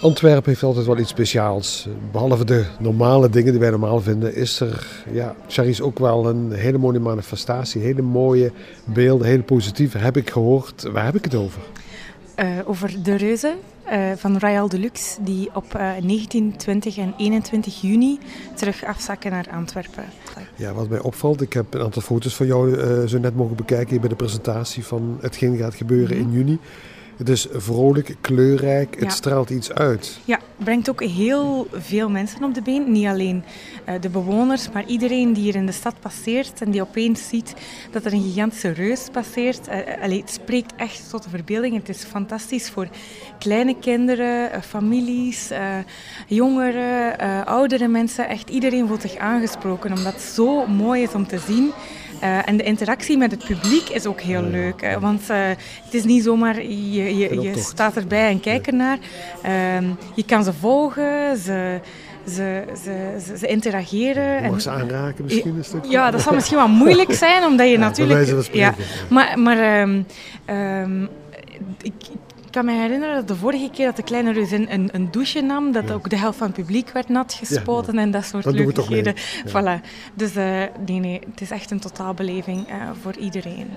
Antwerpen heeft altijd wel iets speciaals. Behalve de normale dingen die wij normaal vinden, is er, ja, Charisse ook wel een hele mooie manifestatie. Hele mooie beelden, hele positieve, heb ik gehoord. Waar heb ik het over? Uh, over de reuzen uh, van Royal Deluxe, die op uh, 19, 20 en 21 juni terug afzakken naar Antwerpen. Ja, wat mij opvalt, ik heb een aantal foto's van jou uh, zo net mogen bekijken hier bij de presentatie van hetgeen gaat gebeuren mm -hmm. in juni. Het is vrolijk, kleurrijk, het ja. straalt iets uit. Ja, brengt ook heel veel mensen op de been. Niet alleen uh, de bewoners, maar iedereen die hier in de stad passeert en die opeens ziet dat er een gigantische reus passeert. Uh, allee, het spreekt echt tot de verbeelding. Het is fantastisch voor kleine kinderen, families, jongeren, oudere mensen. Echt iedereen voelt zich aangesproken, omdat het zo mooi is om te zien. Uh, en de interactie met het publiek is ook heel leuk. Uh, want uh, het is niet zomaar, je, je, je staat erbij en kijkt ernaar. Ehm, je kan ze volgen, ze, ze, ze, ze, interageren. Je mag ze aanraken misschien een stuk? Ja, dat zal misschien wel moeilijk zijn, omdat je ja, natuurlijk... Ja, maar maar um, um, ik, ik kan me herinneren dat de vorige keer dat de kleine reus een, een douche nam, dat ja. ook de helft van het publiek werd nat gespoten ja, en dat soort dat leukigheden. Voilà. Dus uh, nee, nee, het is echt een totaalbeleving uh, voor iedereen.